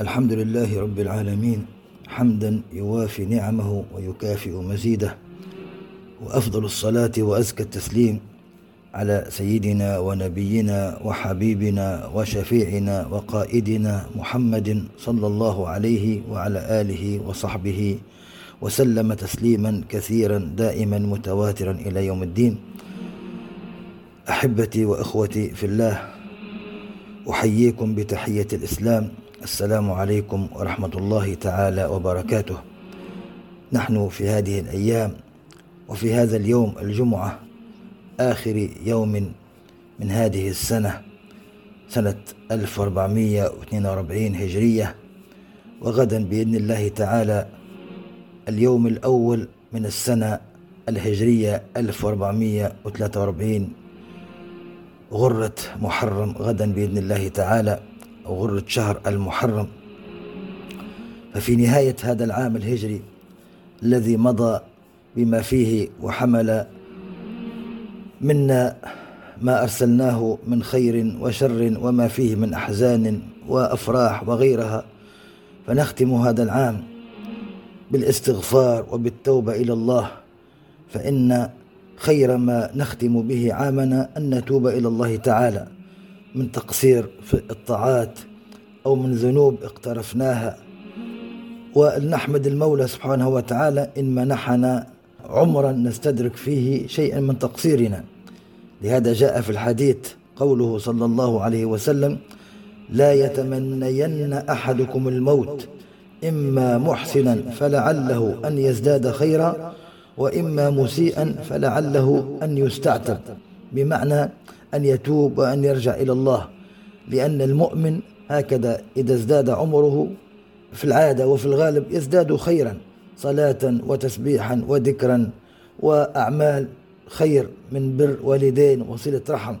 الحمد لله رب العالمين حمدا يوافي نعمه ويكافئ مزيده. وأفضل الصلاة وأزكى التسليم على سيدنا ونبينا وحبيبنا وشفيعنا وقائدنا محمد صلى الله عليه وعلى آله وصحبه وسلم تسليما كثيرا دائما متواترا إلى يوم الدين. أحبتي وأخوتي في الله أحييكم بتحية الإسلام. السلام عليكم ورحمة الله تعالى وبركاته. نحن في هذه الأيام وفي هذا اليوم الجمعة آخر يوم من هذه السنة سنة 1442 هجرية. وغدا بإذن الله تعالى اليوم الأول من السنة الهجرية 1443 غرة محرم غدا بإذن الله تعالى. غرة شهر المحرم. ففي نهاية هذا العام الهجري الذي مضى بما فيه وحمل منا ما أرسلناه من خير وشر وما فيه من أحزان وأفراح وغيرها فنختم هذا العام بالاستغفار وبالتوبة إلى الله. فإن خير ما نختم به عامنا أن نتوب إلى الله تعالى. من تقصير في الطاعات أو من ذنوب اقترفناها. ولنحمد المولى سبحانه وتعالى إن منحنا عمرا نستدرك فيه شيئا من تقصيرنا. لهذا جاء في الحديث قوله صلى الله عليه وسلم لا يتمنين أحدكم الموت إما محسنا فلعله أن يزداد خيرا وإما مسيئا فلعله أن يستعتب. بمعنى أن يتوب وأن يرجع إلى الله. لأن المؤمن هكذا إذا ازداد عمره في العادة وفي الغالب يزداد خيرا صلاة وتسبيحا وذكرا وأعمال خير من بر والدين وصلة رحم.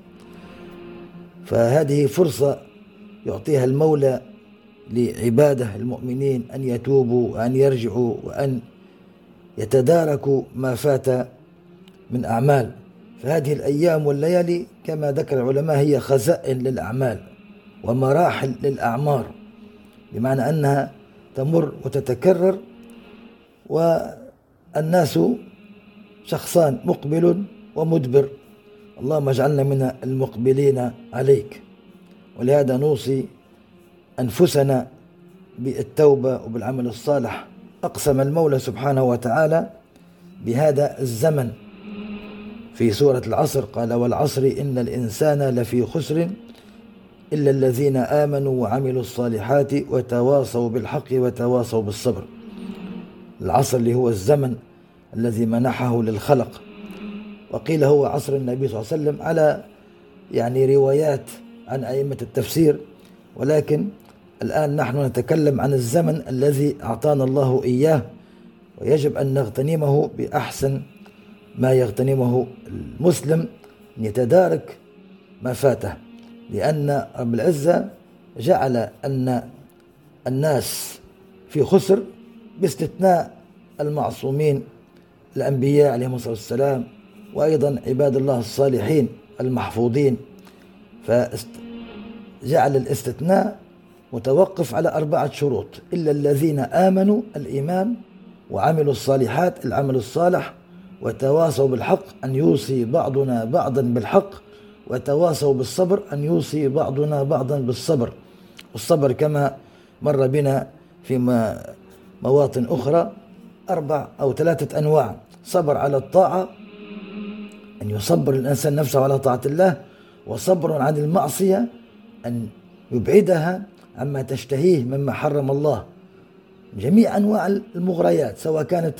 فهذه فرصة يعطيها المولى لعباده المؤمنين أن يتوبوا وأن يرجعوا وأن يتداركوا ما فات من أعمال. فهذه الأيام والليالي كما ذكر العلماء هي خزائن للأعمال ومراحل للأعمار بمعنى أنها تمر وتتكرر والناس شخصان مقبل ومدبر. اللهم اجعلنا من المقبلين عليك ولهذا نوصي أنفسنا بالتوبة وبالعمل الصالح. أقسم المولى سبحانه وتعالى بهذا الزمن في سورة العصر قال والعصر إن الإنسان لفي خسر إلا الذين آمنوا وعملوا الصالحات وتواصوا بالحق وتواصوا بالصبر. العصر اللي هو الزمن الذي منحه للخلق. وقيل هو عصر النبي صلى الله عليه وسلم على يعني روايات عن أئمة التفسير. ولكن الآن نحن نتكلم عن الزمن الذي أعطانا الله إياه. ويجب أن نغتنمه بأحسن ما يغتنمه المسلم يتدارك ما فاته لأن رب العزة جعل أن الناس في خسر باستثناء المعصومين الأنبياء عليهم الصلاة والسلام وأيضا عباد الله الصالحين المحفوظين. فجعل الاستثناء متوقف على أربعة شروط إلا الذين آمنوا الإيمان وعملوا الصالحات العمل الصالح وتواصوا بالحق أن يوصي بعضنا بعضا بالحق وتواصوا بالصبر أن يوصي بعضنا بعضا بالصبر. والصبر كما مر بنا في مواطن أخرى أربع أو ثلاثة أنواع. صبر على الطاعة أن يصبر الإنسان نفسه على طاعة الله وصبر عن المعصية أن يبعدها عما تشتهيه مما حرم الله. جميع أنواع المغريات سواء كانت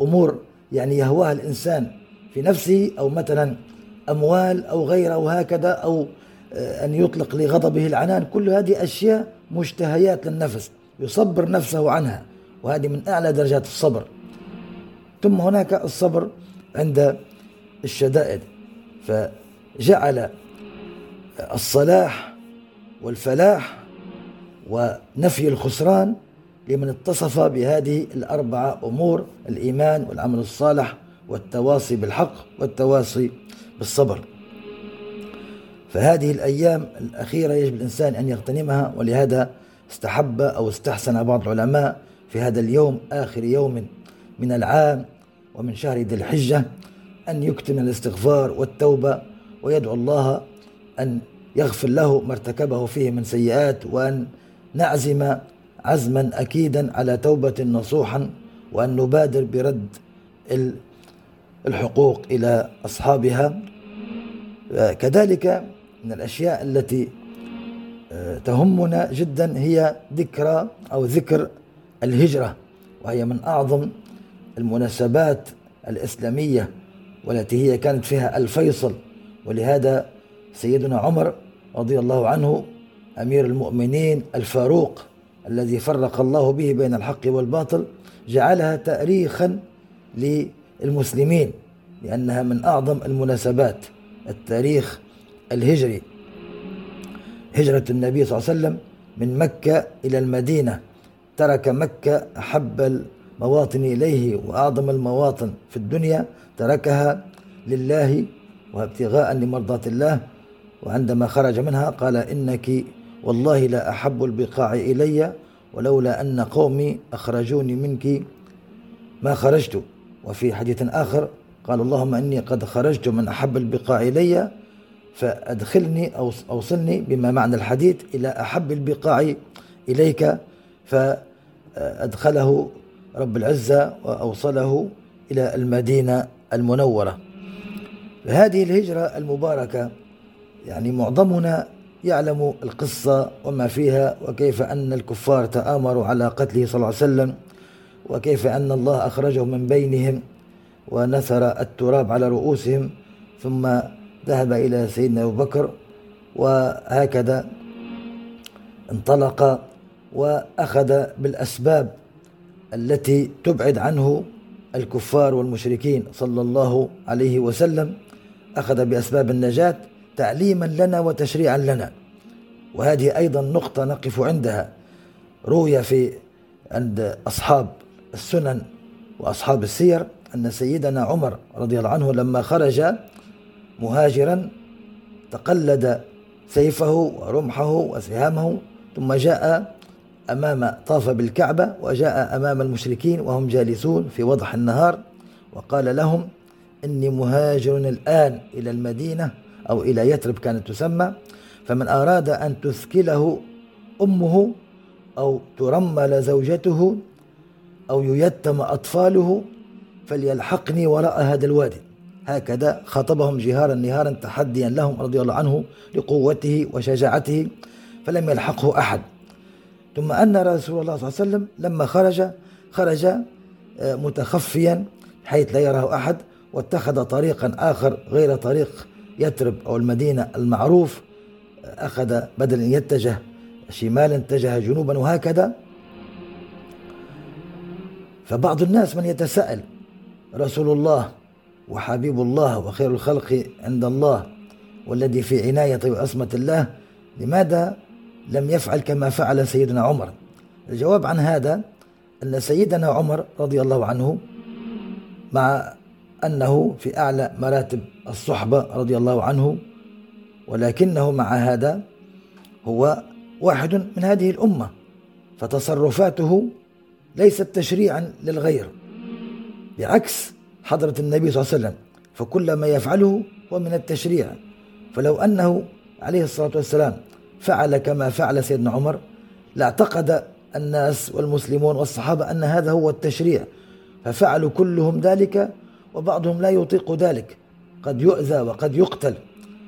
أمور يعني يهواها الإنسان في نفسه أو مثلا أموال أو غيره وهكذا أو آه، أن يطلق لغضبه العنان. كل هذه أشياء مشتهيات للنفس يصبر نفسه عنها وهذه من أعلى درجات الصبر. ثم هناك الصبر عند الشدائد فجعل الصلاح والفلاح ونفي الخسران لمن اتصف بهذه الأربعة أمور الإيمان والعمل الصالح والتواصي بالحق والتواصي بالصبر. فهذه الأيام الأخيرة يجب الإنسان أن يغتنمها ولهذا استحب أو استحسن بعض العلماء في هذا اليوم آخر يوم من العام ومن شهر ذي الحجة أن يكتم الاستغفار والتوبة ويدعو الله أن يغفر له ما ارتكبه فيه من سيئات وأن نعزم عزما أكيدا على توبة نصوحا وأن نبادر برد الحقوق إلى أصحابها. كذلك من الأشياء التي آه، تهمنا جدا هي ذكرى أو ذكر الهجرة وهي من أعظم المناسبات الإسلامية والتي هي كانت فيها الفيصل. ولهذا سيدنا عمر رضي الله عنه أمير المؤمنين الفاروق الذي فرق الله به بين الحق والباطل جعلها تاريخا للمسلمين لأنها من أعظم المناسبات التاريخ الهجري. هجرة النبي صلى الله عليه وسلم من مكة إلى المدينة ترك مكة أحب المواطن إليه وأعظم المواطن في الدنيا تركها لله وابتغاء لمرضاة الله. وعندما خرج منها قال إنك والله لا أحب البقاع إلي ولولا أن قومي أخرجوني منك ما خرجت. وفي حديث آخر قال اللهم إني قد خرجت من أحب البقاع إلي فأدخلني أو أوصلني بما معنى الحديث إلى أحب البقاع إليك فأدخله رب العزة وأوصله إلى المدينة المنورة. هذه الهجرة المباركة يعني معظمنا يعلم القصة وما فيها وكيف أن الكفار تآمروا على قتله صلى الله عليه وسلم وكيف أن الله أخرجه من بينهم ونثر التراب على رؤوسهم ثم ذهب إلى سيدنا أبو بكر وهكذا انطلق وأخذ بالأسباب التي تبعد عنه الكفار والمشركين صلى الله عليه وسلم. أخذ بأسباب النجاة تعليما لنا وتشريعا لنا. وهذه أيضا نقطة نقف عندها روي في عند أصحاب السنن وأصحاب السير أن سيدنا عمر رضي الله عنه لما خرج مهاجرا تقلد سيفه ورمحه وسهامه ثم جاء أمام طاف بالكعبة وجاء أمام المشركين وهم جالسون في وضح النهار وقال لهم إني مهاجر الآن إلى المدينة أو إلى يثرب كانت تسمى فمن أراد أن تثكله أمه أو ترمل زوجته أو ييتم أطفاله فليلحقني وراء هذا الوادي. هكذا خاطبهم جهارا نهارا تحديا لهم رضي الله عنه لقوته وشجاعته فلم يلحقه أحد. ثم أن رسول الله صلى الله عليه وسلم لما خرج خرج آه، متخفيا حيث لا يراه أحد واتخذ طريقا آخر غير طريق يترب أو المدينة المعروف أخذ بدل أن يتجه شمالا اتجه جنوبا وهكذا. فبعض الناس من يتساءل رسول الله وحبيب الله وخير الخلق عند الله والذي في عناية وعصمة الله لماذا لم يفعل كما فعل سيدنا عمر؟ الجواب عن هذا أن سيدنا عمر رضي الله عنه مع أنه في أعلى مراتب الصحبة رضي الله عنه ولكنه مع هذا هو واحد من هذه الأمة فتصرفاته ليست تشريعا للغير. بعكس حضرة النبي صلى الله عليه وسلم فكل ما يفعله هو من التشريع. فلو أنه عليه الصلاة والسلام فعل كما فعل سيدنا عمر لاعتقد الناس والمسلمون والصحابة أن هذا هو التشريع ففعلوا كلهم ذلك وبعضهم لا يطيق ذلك. قد يؤذى وقد يقتل.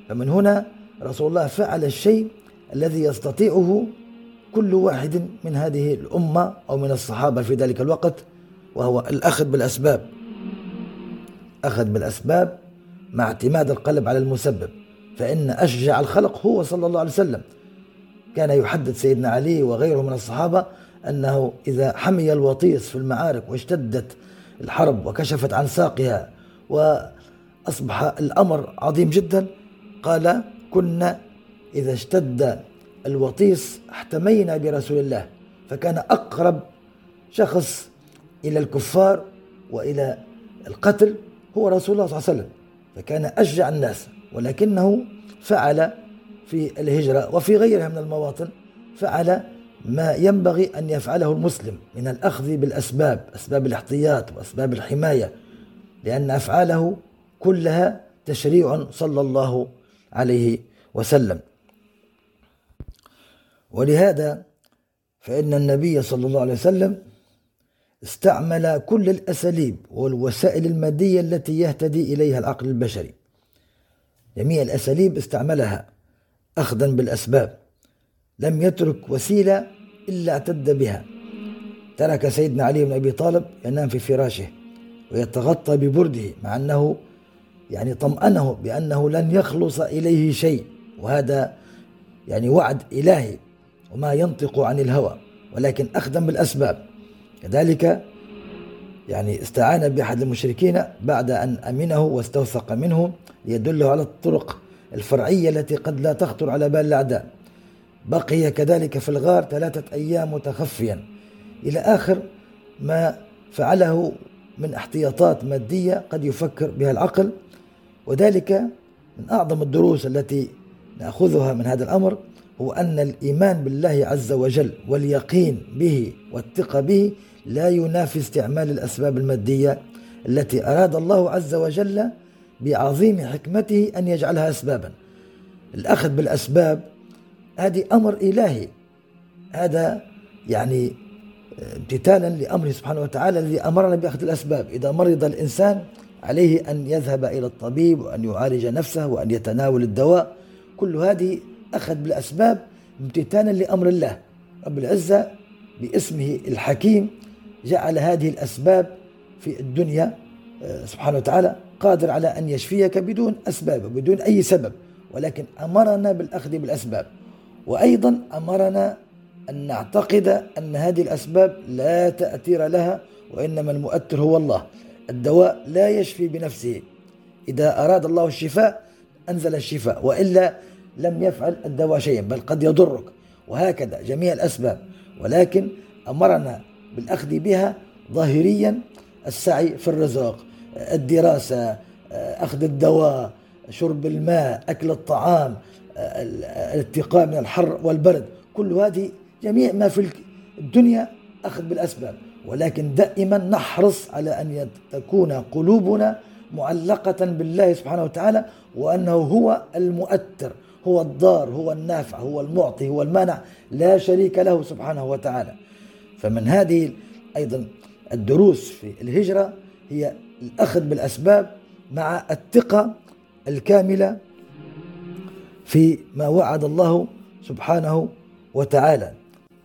فمن هنا رسول الله فعل الشيء الذي يستطيعه كل واحد من هذه الأمة أو من الصحابة في ذلك الوقت وهو الأخذ بالأسباب. أخذ بالأسباب مع اعتماد القلب على المسبب. فإن أشجع الخلق هو صلى الله عليه وسلم. كان يحدث سيدنا علي وغيره من الصحابة أنه إذا حمي الوطيس في المعارك واشتدت الحرب وكشفت عن ساقها وأصبح الأمر عظيم جدا. قال كنا إذا اشتد الوطيس احتمينا برسول الله فكان أقرب شخص إلى الكفار وإلى القتل هو رسول الله صلى الله عليه وسلم فكان أشجع الناس ولكنه فعل في الهجرة وفي غيرها من المواطن فعل ما ينبغي أن يفعله المسلم من الأخذ بالأسباب أسباب الاحتياط وأسباب الحماية لأن أفعاله كلها تشريع صلى الله عليه وسلم. ولهذا فإن النبي صلى الله عليه وسلم استعمل كل الأساليب والوسائل المادية التي يهتدي إليها العقل البشري. جميع الأساليب استعملها أخذا بالأسباب. لم يترك وسيلة إلا اعتد بها. ترك سيدنا علي بن أبي طالب ينام في فراشه ويتغطى ببرده مع أنه يعني طمأنه بأنه لن يخلص إليه شيء وهذا يعني وعد إلهي وما ينطق عن الهوى ولكن أخذا بالأسباب. كذلك يعني استعان بأحد المشركين بعد أن أمنه واستوثق منه ليدله على الطرق الفرعية التي قد لا تخطر على بال الأعداء. بقي كذلك في الغار ثلاثة أيام متخفيا. إلى آخر ما فعله من احتياطات مادية قد يفكر بها العقل وذلك من أعظم الدروس التي نأخذها من هذا الأمر هو أن الإيمان بالله عز وجل واليقين به والثقة به لا ينافي استعمال الأسباب المادية التي أراد الله عز وجل بعظيم حكمته أن يجعلها أسبابا. الأخذ بالأسباب هذه أمر إلهي. هذا يعني امتثالا لأمره سبحانه وتعالى الذي أمرنا بأخذ الأسباب. إذا مرض الإنسان عليه أن يذهب إلى الطبيب وأن يعالج نفسه وأن يتناول الدواء. كل هذه أخذ بالأسباب امتثالا لأمر الله. رب العزة باسمه الحكيم جعل هذه الأسباب في الدنيا آه، سبحانه وتعالى قادر على أن يشفيك بدون أسباب بدون أي سبب. ولكن أمرنا بالأخذ بالأسباب. وأيضا أمرنا أن نعتقد أن هذه الأسباب لا تأثير لها وإنما المؤثر هو الله. الدواء لا يشفي بنفسه. إذا أراد الله الشفاء أنزل الشفاء وإلا لم يفعل الدواء شيئا بل قد يضرك. وهكذا جميع الأسباب. ولكن أمرنا بالأخذ بها ظاهريا السعي في الرزق الدراسة أخذ الدواء شرب الماء أكل الطعام الاتقاء من الحر والبرد. كل هذه جميع ما في الدنيا أخذ بالأسباب. ولكن دائما نحرص على أن تكون قلوبنا معلقة بالله سبحانه وتعالى وأنه هو المؤثر هو الضار هو النافع هو المعطي هو المانع. لا شريك له سبحانه وتعالى. فمن هذه أيضا الدروس في الهجرة هي الأخذ بالأسباب مع الثقة الكاملة في ما وعد الله سبحانه وتعالى.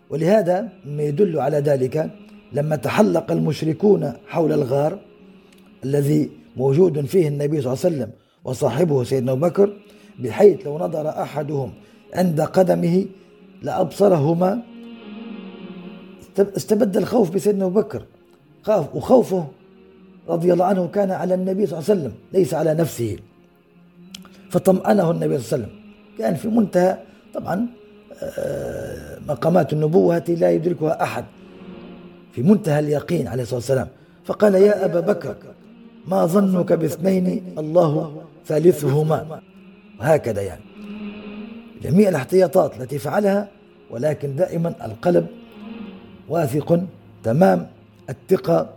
ولهذا ما يدل على ذلك لما تحلق المشركون حول الغار الذي موجود فيه النبي صلى الله عليه وسلم وصاحبه سيدنا أبو بكر بحيث لو نظر أحدهم عند قدمه لأبصرهما استبد الخوف بسيدنا أبو بكر. خاف وخوفه رضي الله عنه كان على النبي صلى الله عليه وسلم ليس على نفسه. فطمأنه النبي صلى الله عليه وسلم. كان في منتهى طبعا آه، مقامات النبوة لا يدركها أحد في منتهى اليقين عليه الصلاة والسلام. فقال يا أبا بكر ما ظنك باثنين الله ثالثهما. وهكذا يعني. جميع الاحتياطات التي فعلها ولكن دائما القلب واثق تمام الثقة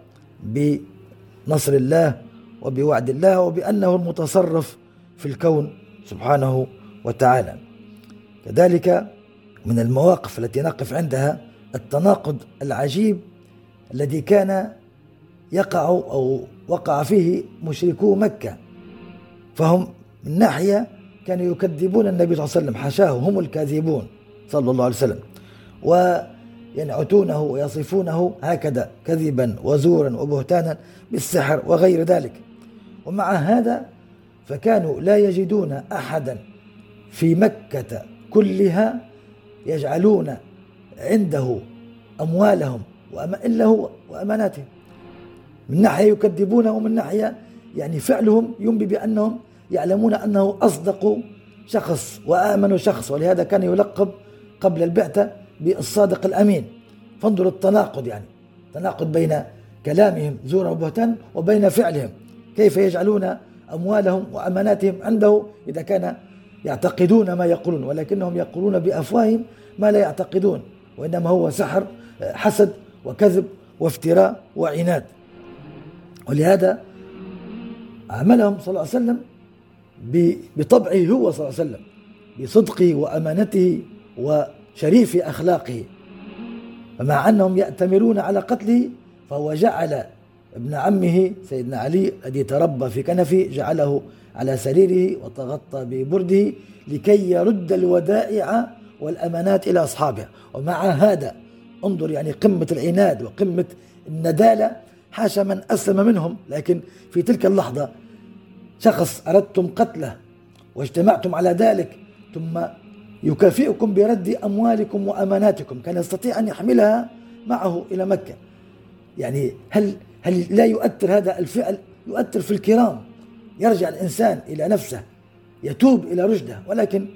بنصر الله وبوعد الله وبأنه المتصرف في الكون سبحانه وتعالى. كذلك من المواقف التي نقف عندها التناقض العجيب الذي كان يقع أو وقع فيه مشركو مكة. فهم من ناحية كانوا يكذبون النبي صلى الله عليه وسلم حاشاه هم الكاذبون صلى الله عليه وسلم. وينعتونه ويصفونه هكذا كذبا وزورا وبهتانا بالسحر وغير ذلك. ومع هذا فكانوا لا يجدون احدا في مكة كلها يجعلون عنده أموالهم الا هو وأماناتهم. من ناحية يكذبونه ومن ناحية يعني فعلهم ينبي بأنهم يعلمون أنه أصدق شخص وآمن شخص ولهذا كان يلقب قبل البعثة بالصادق الأمين. فانظروا التناقض يعني تناقض بين كلامهم زورا وبهتان وبين فعلهم. كيف يجعلون أموالهم وأماناتهم عنده؟ إذا كان يعتقدون ما يقولون ولكنهم يقولون بأفواههم ما لا يعتقدون وإنما هو سحر حسد وكذب وافتراء وعناد. ولهذا عملهم صلى الله عليه وسلم بطبعه هو صلى الله عليه وسلم بصدقه وأمانته وشريف أخلاقه. فمع أنهم يأتمرون على قتله فهو جعل ابن عمه سيدنا علي الذي تربى في كنفه جعله على سريره وتغطى ببرده لكي يرد الودائع والأمانات إلى أصحابها ومع هذا انظر يعني قمة العناد وقمة الندالة. حاشا من أسلم منهم لكن في تلك اللحظة شخص أردتم قتله واجتمعتم على ذلك ثم يكافئكم برد أموالكم وأماناتكم. كان يستطيع أن يحملها معه إلى مكة. يعني هل هل لا يؤثر هذا الفعل؟ يؤثر في الكرام. يرجع الإنسان إلى نفسه يتوب إلى رشده ولكن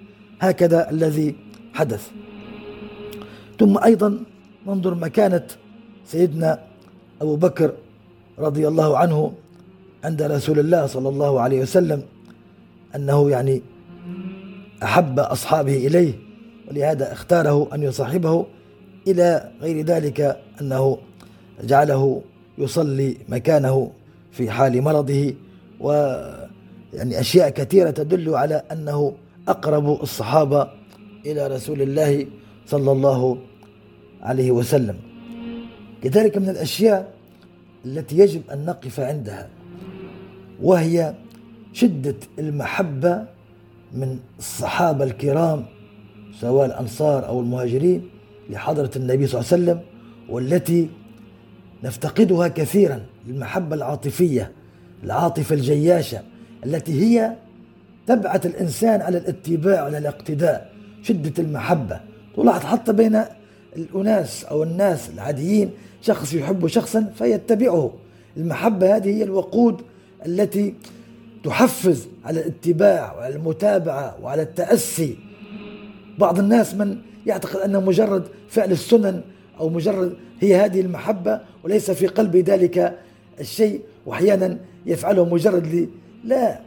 هكذا الذي حدث. ثم أيضا ننظر مكانة سيدنا أبو بكر رضي الله عنه عند رسول الله صلى الله عليه وسلم أنه يعني أحب أصحابه إليه ولهذا اختاره أن يصاحبه إلى غير ذلك أنه جعله يصلي مكانه في حال مرضه و يعني أشياء كثيرة تدل على أنه أقرب الصحابة إلى رسول الله صلى الله عليه وسلم. كذلك من الأشياء التي يجب أن نقف عندها وهي شدة المحبة من الصحابة الكرام سواء الأنصار أو المهاجرين لحضرة النبي صلى الله عليه وسلم والتي نفتقدها كثيرا المحبة العاطفية العاطفة الجياشة التي هي تبعث الإنسان على الاتباع على الاقتداء شدة المحبة. تلاحظ حتى بين الأناس أو الناس العاديين شخص يحب شخصا فيتبعه. المحبة هذه هي الوقود التي تحفز على الاتباع وعلى المتابعة وعلى التأسي. بعض الناس من يعتقد أنه مجرد فعل السنن أو مجرد هي هذه المحبة وليس في قلبي ذلك الشيء وأحيانا يفعله مجرد لي لا.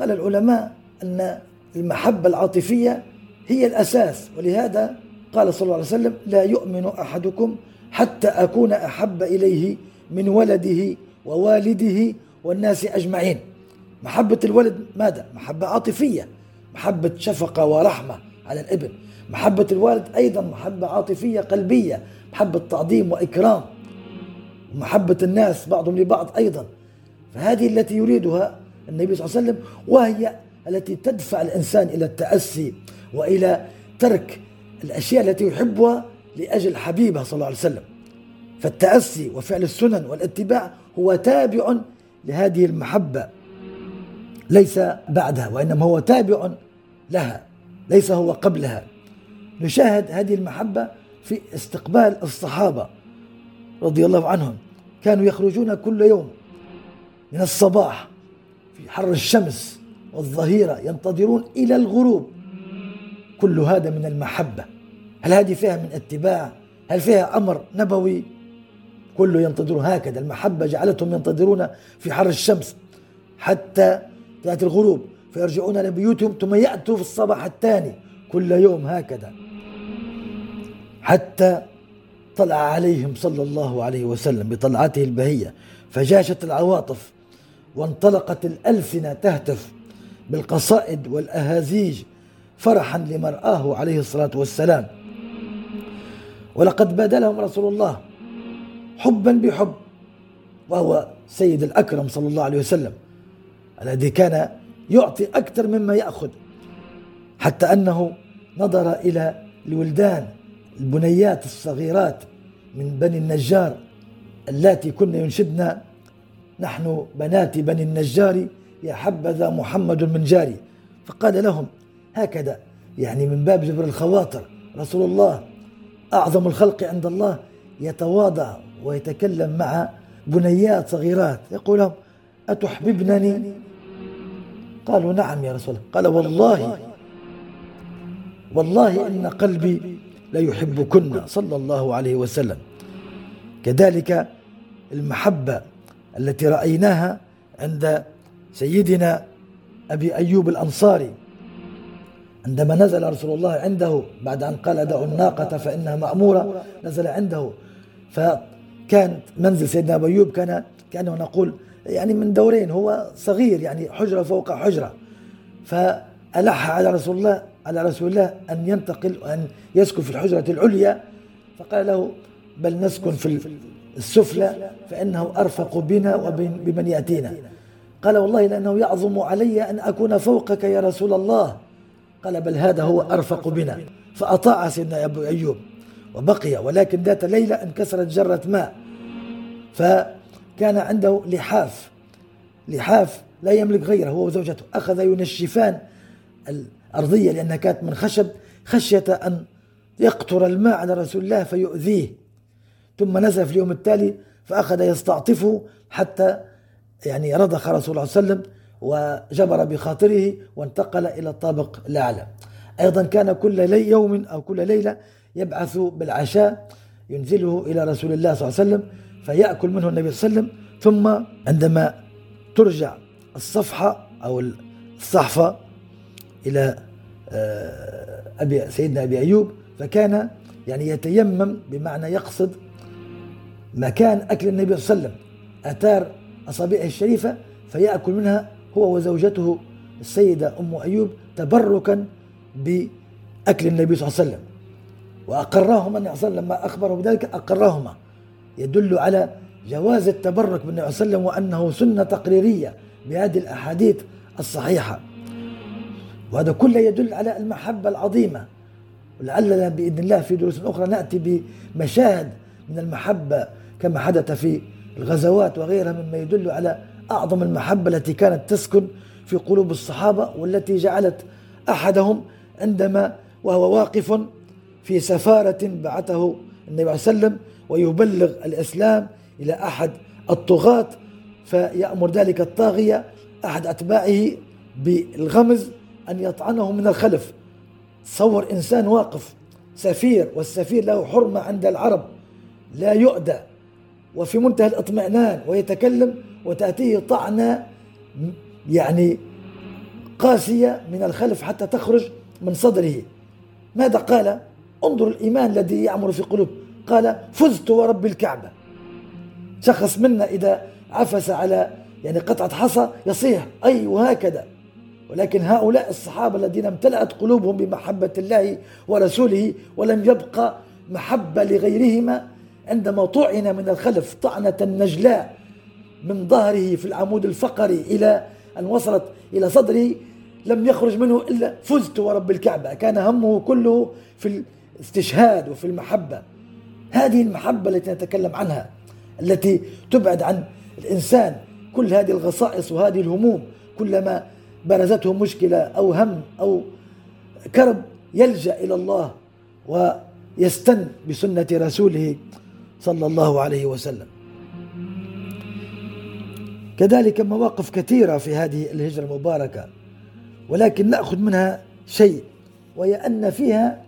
قال العلماء أن المحبة العاطفية هي الأساس ولهذا قال صلى الله عليه وسلم لا يؤمن أحدكم حتى أكون أحب إليه من ولده ووالده والناس أجمعين. محبة الولد ماذا؟ محبة عاطفية محبة شفقة ورحمة على الإبن. محبة الوالد أيضا محبة عاطفية قلبية محبة تعظيم وإكرام. ومحبة الناس بعضهم لبعض أيضا. فهذه التي يريدها النبي صلى الله عليه وسلم وهي التي تدفع الإنسان إلى التأسي وإلى ترك الأشياء التي يحبها لأجل حبيبه صلى الله عليه وسلم. فالتأسي وفعل السنن والاتباع هو تابع لهذه المحبة. ليس بعدها وإنما هو تابع لها ليس هو قبلها. نشاهد هذه المحبة في استقبال الصحابة رضي الله عنهم. كانوا يخرجون كل يوم من الصباح في حر الشمس والظهيرة ينتظرون إلى الغروب. كل هذا من المحبة. هل هذه فيها من اتباع؟ هل فيها أمر نبوي؟ كله ينتظرون هكذا. المحبة جعلتهم ينتظرون في حر الشمس حتى تأتي الغروب. فيرجعون لبيوتهم ثم يأتوا في الصباح الثاني. كل يوم هكذا. حتى طلع عليهم صلى الله عليه وسلم بطلعته البهية فجاشت العواطف وانطلقت الألسنة تهتف بالقصائد والأهازيج فرحا لمرآه عليه الصلاة والسلام. ولقد بادلهم رسول الله حبا بحب وهو سيد الأكرم صلى الله عليه وسلم الذي كان يعطي أكثر مما يأخذ حتى أنه نظر إلى الولدان البنيات الصغيرات من بني النجار اللاتي كن ينشدن نحن بنات بني النجار يا حبذا محمد من جاري. فقال لهم هكذا يعني من باب جبر الخواطر رسول الله أعظم الخلق عند الله يتواضع ويتكلم مع بنيات صغيرات. يقول لهم أتحببنني؟ قالوا نعم يا رسول الله. قال والله والله إن قلبي ليحبكن صلى الله عليه وسلم. كذلك المحبة التي رأيناها عند سيدنا أبي أيوب الأنصاري. عندما نزل رسول الله عنده بعد أن قال دعوا الناقة فإنها مأمورة نزل عنده. فكان منزل سيدنا أبي أيوب كان كأنه نقول يعني من دورين هو صغير يعني حجرة فوق حجرة. فألح على رسول الله على رسول الله أن ينتقل وأن يسكن في الحجرة العليا. فقال له بل نسكن في السفلى فإنه أرفق بنا وبمن يأتينا. قال والله لأنه يعظم علي أن أكون فوقك يا رسول الله. قال بل هذا هو أرفق بنا. فأطاع سيدنا أبو أيوب وبقي ولكن ذات ليلة انكسرت جرة ماء. فكان عنده لحاف. لحاف لا يملك غيره هو وزوجته. أخذ ينشفان الأرضية لأنها كانت من خشب خشية أن يقطر الماء على رسول الله فيؤذيه. ثم نزل في اليوم التالي فأخذ يستعطفه حتى يعني رضخ رسول الله صلى الله عليه وسلم وجبر بخاطره وانتقل إلى الطابق الأعلى. أيضا كان كل لي يوم أو كل ليلة يبعث بالعشاء ينزله إلى رسول الله صلى الله عليه وسلم فيأكل منه النبي صلى الله عليه وسلم. ثم عندما ترجع الصفحة أو الصحفة إلى آه، أبي سيدنا أبي أيوب فكان يعني يتيمم بمعنى يقصد مكان أكل النبي صلى الله عليه وسلم أثار أصابعه الشريفة فيأكل منها هو وزوجته السيدة أم أيوب تبركا بأكل النبي صلى الله عليه وسلم. وأقراهما النبي صلى الله عليه وسلم لما أخبره بذلك أقراهما يدل على جواز التبرك بالنبي صلى الله عليه وسلم وأنه سنة تقريرية بهذه الأحاديث الصحيحة. وهذا كله يدل على المحبة العظيمة. ولعلنا بإذن الله في دروس أخرى نأتي بمشاهد من المحبة كما حدث في الغزوات وغيرها مما يدل على أعظم المحبة التي كانت تسكن في قلوب الصحابة والتي جعلت أحدهم عندما وهو واقف في سفارة بعثه النبي عليه وسلم ويبلغ الإسلام إلى أحد الطغاة فيأمر ذلك الطاغية أحد أتباعه بالغمز أن يطعنه من الخلف. تصور إنسان واقف. سفير والسفير له حرمة عند العرب. لا يؤدى وفي منتهى الاطمئنان ويتكلم وتأتيه طعنة يعني قاسية من الخلف حتى تخرج من صدره. ماذا قال؟ انظر الإيمان الذي يعمر في قلوب. قال فزت ورب الكعبة. شخص منا إذا عفس على يعني قطعة حصى يصيح أي وهكذا. ولكن هؤلاء الصحابة الذين امتلأت قلوبهم بمحبة الله ورسوله ولم يبقى محبة لغيرهما عندما طعن من الخلف طعنة نجلاء من ظهره في العمود الفقري إلى أن وصلت إلى صدره لم يخرج منه إلا فزت ورب الكعبة كان همه كله في الاستشهاد وفي المحبة. هذه المحبة التي نتكلم عنها التي تبعد عن الإنسان كل هذه الغصائص وهذه الهموم كلما برزته مشكلة أو هم أو كرب يلجأ إلى الله ويستن بسنة رسوله صلى الله عليه وسلم. كذلك مواقف كثيرة في هذه الهجرة المباركة ولكن نأخذ منها شيء وهي أن فيها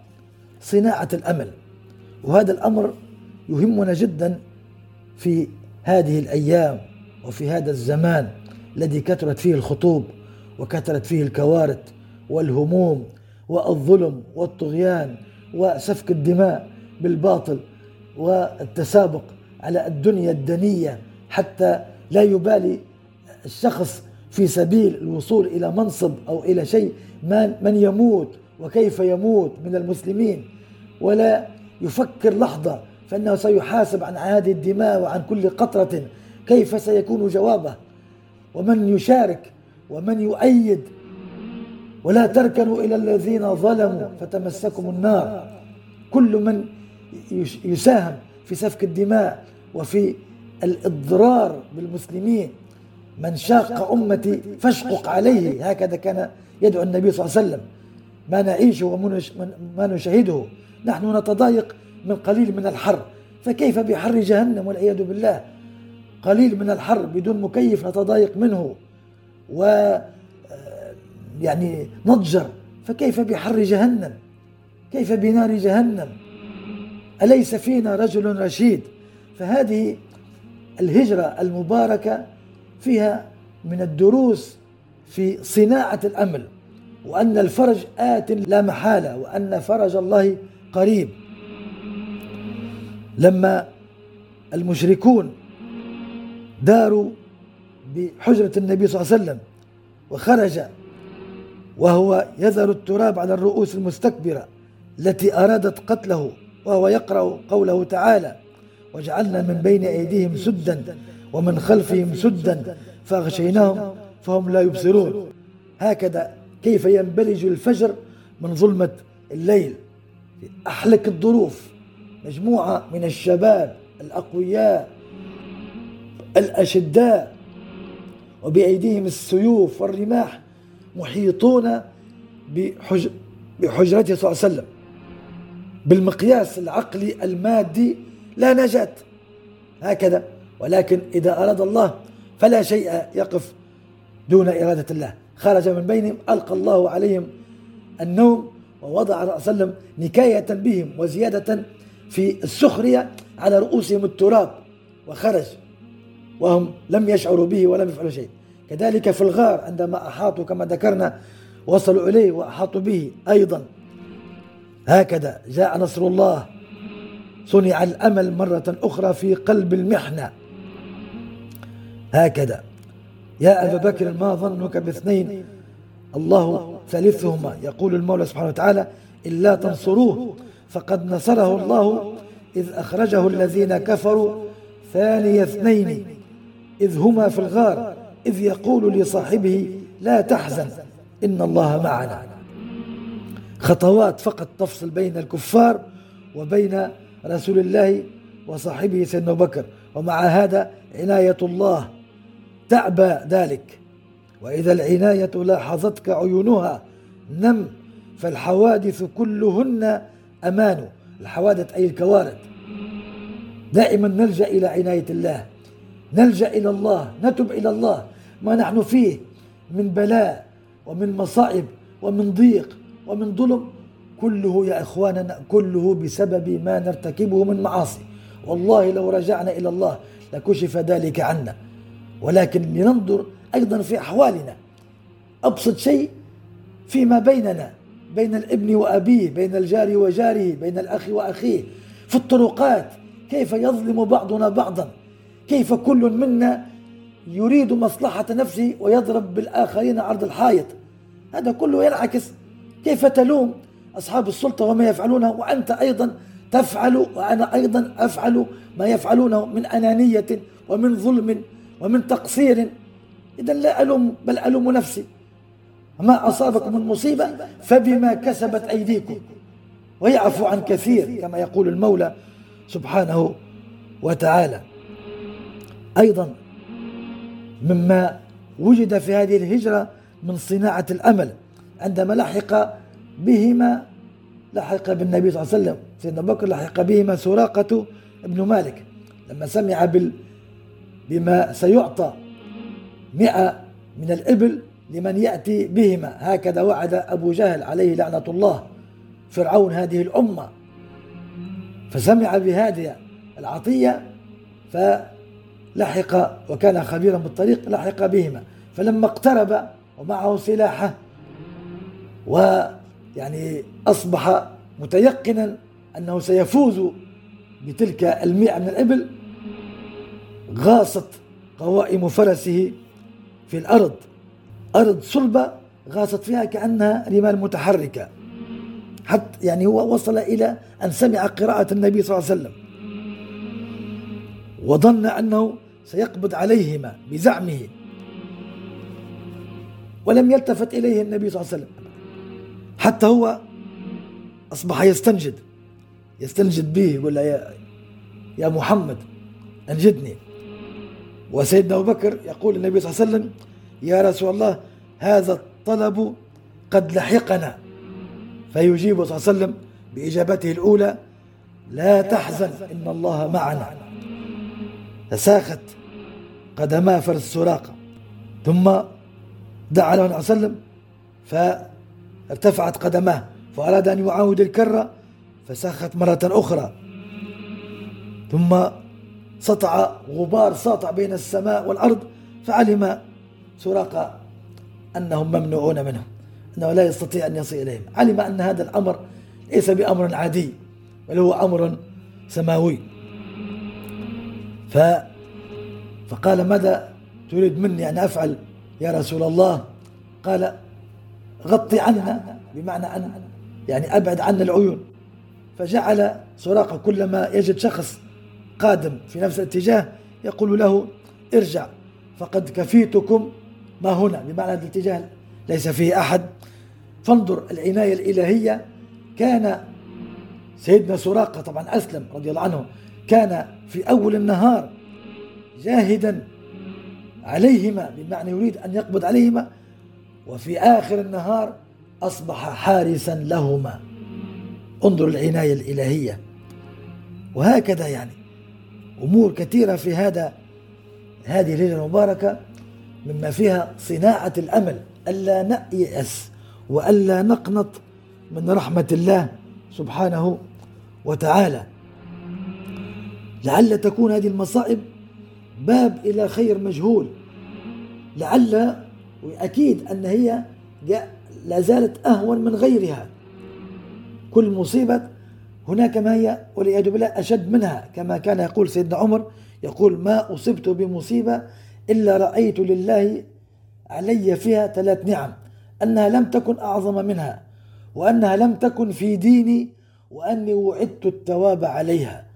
صناعة الأمل وهذا الأمر يهمنا جدا في هذه الأيام وفي هذا الزمان الذي كثرت فيه الخطوب. وكثرت فيه الكوارث والهموم والظلم والطغيان وسفك الدماء بالباطل والتسابق على الدنيا الدنية حتى لا يبالي الشخص في سبيل الوصول إلى منصب أو إلى شيء من, من يموت وكيف يموت من المسلمين. ولا يفكر لحظة فإنه سيحاسب عن هذه الدماء وعن كل قطرة كيف سيكون جوابه. ومن يشارك ومن يؤيد ولا تركنوا إلى الذين ظلموا فتمسكم النار. كل من يساهم في سفك الدماء وفي الإضرار بالمسلمين. من شاق أمتي فاشقق عليه. هكذا كان يدعو النبي صلى الله عليه وسلم. ما نعيشه وما نشاهده. نحن نتضايق من قليل من الحر. فكيف بحر جهنم والعياذ بالله؟ قليل من الحر بدون مكيف نتضايق منه. و آه، يعني نضجر فكيف بحر جهنم؟ كيف بنار جهنم؟ أليس فينا رجل رشيد؟ فهذه الهجرة المباركة فيها من الدروس في صناعة الأمل وأن الفرج آت لا محالة وأن فرج الله قريب. لما المشركون داروا بحجرة النبي صلى الله عليه وسلم وخرج وهو يذر التراب على الرؤوس المستكبرة التي أرادت قتله وهو يقرأ قوله تعالى وجعلنا من بين أيديهم سدا ومن خلفهم سدا فأغشيناهم فهم لا يبصرون. هكذا كيف ينبلج الفجر من ظلمة الليل في أحلك الظروف مجموعة من الشباب الأقوياء الأشداء وبأيديهم السيوف والرماح محيطون بحج بحجرته صلى الله عليه وسلم. بالمقياس العقلي المادي لا نجاة. هكذا. ولكن إذا أراد الله فلا شيء يقف دون إرادة الله. خرج من بينهم ألقى الله عليهم النوم ووضع صلى الله عليه وسلم نكاية بهم وزيادة في السخرية على رؤوسهم التراب. وخرج. وهم لم يشعروا به ولم يفعلوا شيء. كذلك في الغار عندما أحاطوا كما ذكرنا وصلوا إليه وأحاطوا به أيضا. هكذا جاء نصر الله. صنع الأمل مرة أخرى في قلب المحنة. هكذا. يا أبا بكر ما ظنك باثنين؟ الله ثالثهما. يقول المولى سبحانه وتعالى إلا تنصروه فقد نصره الله إذ أخرجه الذين كفروا ثاني اثنين. إذ هما في الغار إذ يقول لصاحبه لا تحزن إن الله معنا. خطوات فقط تفصل بين الكفار وبين رسول الله وصاحبه سيدنا بكر ومع هذا عناية الله تعبى ذلك. وإذا العناية لاحظتك عيونها نم فالحوادث كلهن أمان. الحوادث أي الكوارث. دائما نلجأ إلى عناية الله. نلجأ إلى الله نتب إلى الله. ما نحن فيه من بلاء ومن مصائب ومن ضيق ومن ظلم كله يا إخواننا كله بسبب ما نرتكبه من معاصي. والله لو رجعنا إلى الله لكشف ذلك عنا. ولكن لننظر أيضا في أحوالنا. أبسط شيء فيما بيننا بين الابن وأبيه بين الجار وجاره بين الأخ وأخيه في الطرقات كيف يظلم بعضنا بعضا. كيف كل منا يريد مصلحة نفسه ويضرب بالآخرين عرض الحائط؟ هذا كله ينعكس. كيف تلوم أصحاب السلطة وما يفعلونه؟ وأنت أيضا تفعل وأنا أيضا أفعل ما يفعلونه من أنانية ومن ظلم ومن تقصير. إذا لا ألوم بل ألوم نفسي. ما أصابكم من مصيبة فبما كسبت أيديكم. ويعفو عن كثير كما يقول المولى سبحانه وتعالى. أيضا مما وجد في هذه الهجرة من صناعة الأمل عندما لحق بهما لحق بالنبي صلى الله عليه وسلم سيدنا بكر لحق بهما سراقة ابن مالك. لما سمع بال بما سيعطى مئة من الإبل لمن يأتي بهما هكذا وعد أبو جهل عليه لعنة الله فرعون هذه الأمة. فسمع بهذه العطية فلحق وكان خبيرا بالطريق لحق بهما. فلما اقترب ومعه سلاحه ويعني أصبح متيقنا أنه سيفوز بتلك المئة من الإبل غاصت قوائم فرسه في الأرض. أرض صلبة غاصت فيها كأنها رمال متحركة. حتى يعني هو وصل إلى أن سمع قراءة النبي صلى الله عليه وسلم. وظن أنه سيقبض عليهما بزعمه. ولم يلتفت إليه النبي صلى الله عليه وسلم. حتى هو أصبح يستنجد. يستنجد به يقول له يا, يا محمد أنجدني. وسيدنا أبو بكر يقول النبي صلى الله عليه وسلم يا رسول الله هذا الطلب قد لحقنا. فيجيب صلى الله عليه وسلم بإجابته الأولى لا تحزن إن الله معنا. تساخت قدما فرس سراقة ثم دعا له النبي صلى الله عليه وسلم فارتفعت قدماه فأراد أن يعاود الكرة فساخت مرة أخرى. ثم سطع غبار ساطع بين السماء والأرض فعلم سراقة أنهم ممنوعون منه أنه لا يستطيع أن يصل إليهم. علم أن هذا الأمر ليس بأمر عادي بل هو أمر سماوي. ف فقال ماذا تريد مني أن أفعل يا رسول الله؟ قال غطي عنا بمعنى أن يعني أبعد عنا العيون. فجعل سراقة كلما يجد شخص قادم في نفس الاتجاه يقول له ارجع فقد كفيتكم ما هنا. بمعنى هذا الاتجاه ليس فيه أحد. فانظر العناية الإلهية. كان سيدنا سراقة طبعا أسلم رضي الله عنه كان في أول النهار جاهدا عليهما بمعنى يريد أن يقبض عليهما وفي آخر النهار أصبح حارسا لهما. انظر العناية الإلهية. وهكذا يعني أمور كثيرة في هذا هذه الليلة المباركة مما فيها صناعة الأمل ألا نيأس وألا نقنط من رحمة الله سبحانه وتعالى. لعل تكون هذه المصائب باب إلى خير مجهول. لعل وأكيد أن هي لا زالت أهون من غيرها. كل مصيبة هناك ما هي والعياذ بالله أشد منها. كما كان يقول سيدنا عمر يقول ما أصبت بمصيبة إلا رأيت لله علي فيها ثلاث نعم أنها لم تكن أعظم منها وأنها لم تكن في ديني وأني وعدت التواب عليها.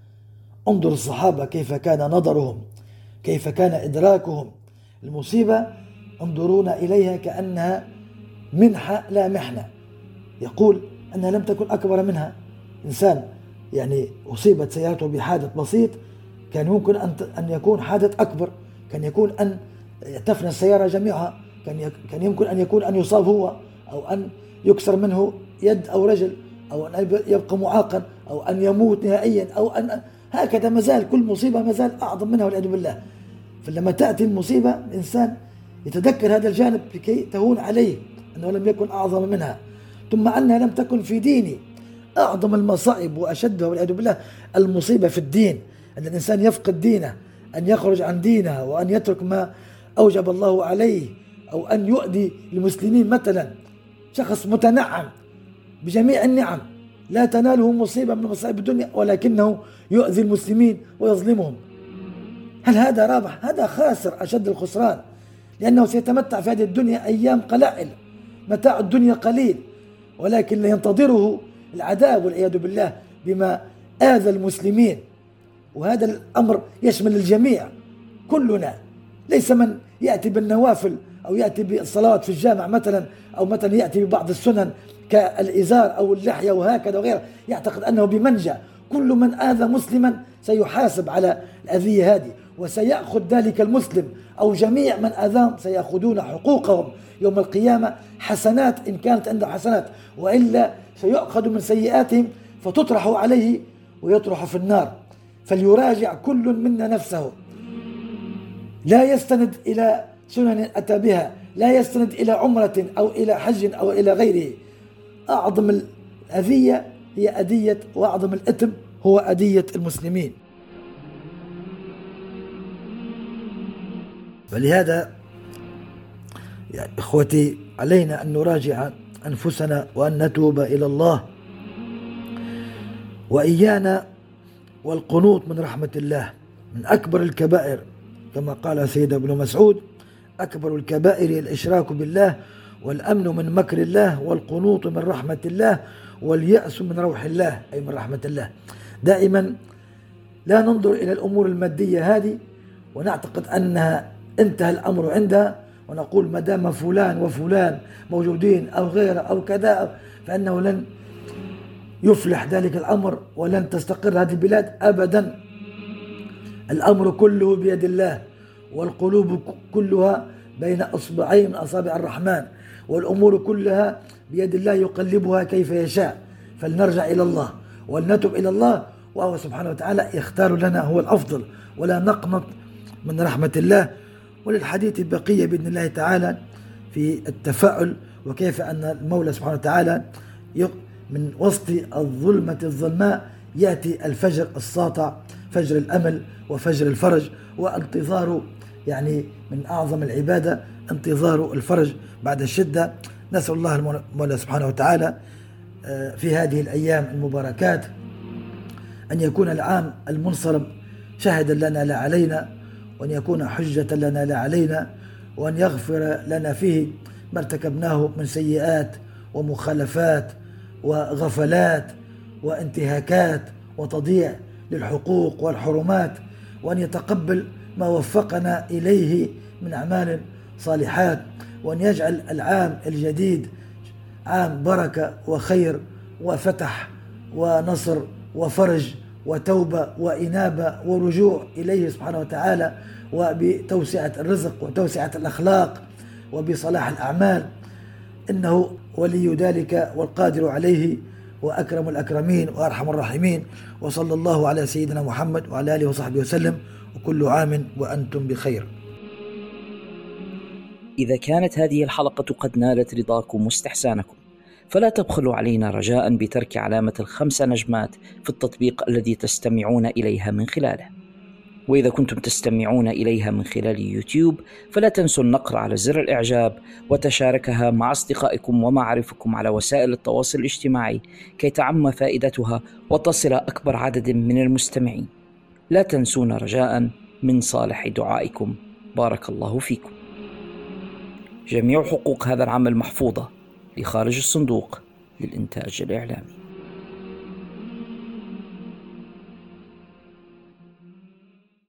انظر الصحابة كيف كان نظرهم كيف كان إدراكهم. المصيبة انظرون إليها كأنها منحة لا محنة. يقول أنها لم تكن أكبر منها. إنسان يعني أصيبت سيارته بحادث بسيط كان يمكن أن أن يكون حادث أكبر. كان يكون أن تفنى السيارة جميعها. كان كان يمكن أن يكون أن يصاب هو أو أن يكسر منه يد أو رجل أو أن يبقى معاقا أو أن يموت نهائيا أو أن هكذا مازال كل مصيبة مازال أعظم منها والعياذ بالله. فلما تأتي المصيبة الإنسان يتذكر هذا الجانب لكي تهون عليه أنه لم يكن أعظم منها. ثم أنها لم تكن في ديني. أعظم المصائب وأشدها والعياذ بالله المصيبة في الدين. أن الإنسان يفقد دينه أن يخرج عن دينه وأن يترك ما أوجب الله عليه أو أن يؤذي المسلمين مثلا. شخص متنعم بجميع النعم. لا تناله مصيبة من مصائب الدنيا ولكنه يؤذي المسلمين ويظلمهم هل هذا رابح؟ هذا خاسر أشد الخسران لأنه سيتمتع في هذه الدنيا أيام قلائل متاع الدنيا قليل ولكن ينتظره العذاب والعياذ بالله بما آذى المسلمين وهذا الأمر يشمل الجميع كلنا ليس من يأتي بالنوافل أو يأتي بالصلوات في الجامع مثلا أو مثلا يأتي ببعض السنن كالإزار أو اللحية وهكذا وغيره. يعتقد أنه بمنجأ كل من آذى مسلما سيحاسب على الأذية هذه وسيأخذ ذلك المسلم أو جميع من آذاهم سيأخذون حقوقهم يوم القيامة حسنات إن كانت عنده حسنات وإلا سيؤخذ من سيئاتهم فتطرح عليه ويطرح في النار. فليراجع كل منا نفسه. لا يستند إلى سنن أتى بها لا يستند إلى عمرة أو إلى حج أو إلى غيره. أعظم الأذية هي أذية وأعظم الإثم هو أذية المسلمين. فلهذا يا إخوتي علينا أن نراجع أنفسنا وأن نتوب إلى الله. وإيانا والقنوط من رحمة الله من أكبر الكبائر كما قال سيد ابن مسعود أكبر الكبائر الإشراك بالله والأمن من مكر الله والقنوط من رحمة الله واليأس من روح الله أي من رحمة الله. دائما لا ننظر إلى الأمور المادية هذه ونعتقد أنها انتهى الأمر عندها ونقول ما دام فلان وفلان موجودين أو غيره أو كذا فإنه لن يفلح ذلك الأمر ولن تستقر هذه البلاد أبدا. الأمر كله بيد الله والقلوب كلها بين أصبعين من أصابع الرحمن. والأمور كلها بيد الله يقلبها كيف يشاء. فلنرجع إلى الله ولنتب إلى الله وهو سبحانه وتعالى يختار لنا هو الأفضل. ولا نقنط من رحمة الله وللحديث البقية بإذن الله تعالى في التفاؤل وكيف أن المولى سبحانه وتعالى من وسط الظلمة الظلماء يأتي الفجر الساطع فجر الأمل وفجر الفرج وانتظار يعني من أعظم العبادة انتظار الفرج بعد الشدة. نسأل الله المولى سبحانه وتعالى آه، في هذه الأيام المباركات أن يكون العام المنصرم شهدا لنا لا علينا وأن يكون حجة لنا لا علينا وأن يغفر لنا فيه ما ارتكبناه من سيئات ومخالفات وغفلات وانتهاكات وتضييع للحقوق والحرمات وأن يتقبل ما وفقنا إليه من أعمال صالحات وأن يجعل العام الجديد عام بركة وخير وفتح ونصر وفرج وتوبة وإنابة ورجوع إليه سبحانه وتعالى وبتوسعة الرزق وتوسعة الأخلاق وبصلاح الأعمال. إنه ولي ذلك والقادر عليه وأكرم الأكرمين وأرحم الراحمين وصلى الله على سيدنا محمد وعلى آله وصحبه وسلم وكل عام وأنتم بخير. إذا كانت هذه الحلقة قد نالت رضاكم واستحسانكم فلا تبخلوا علينا رجاء بترك علامة الخمس نجمات في التطبيق الذي تستمعون إليها من خلاله. وإذا كنتم تستمعون إليها من خلال يوتيوب فلا تنسوا النقر على زر الإعجاب وتشاركها مع أصدقائكم ومعارفكم على وسائل التواصل الاجتماعي كي تعم فائدتها وتصل أكبر عدد من المستمعين. لا تنسونا رجاء من صالح دعائكم. بارك الله فيكم. جميع حقوق هذا العمل محفوظة لخارج الصندوق للإنتاج الإعلامي.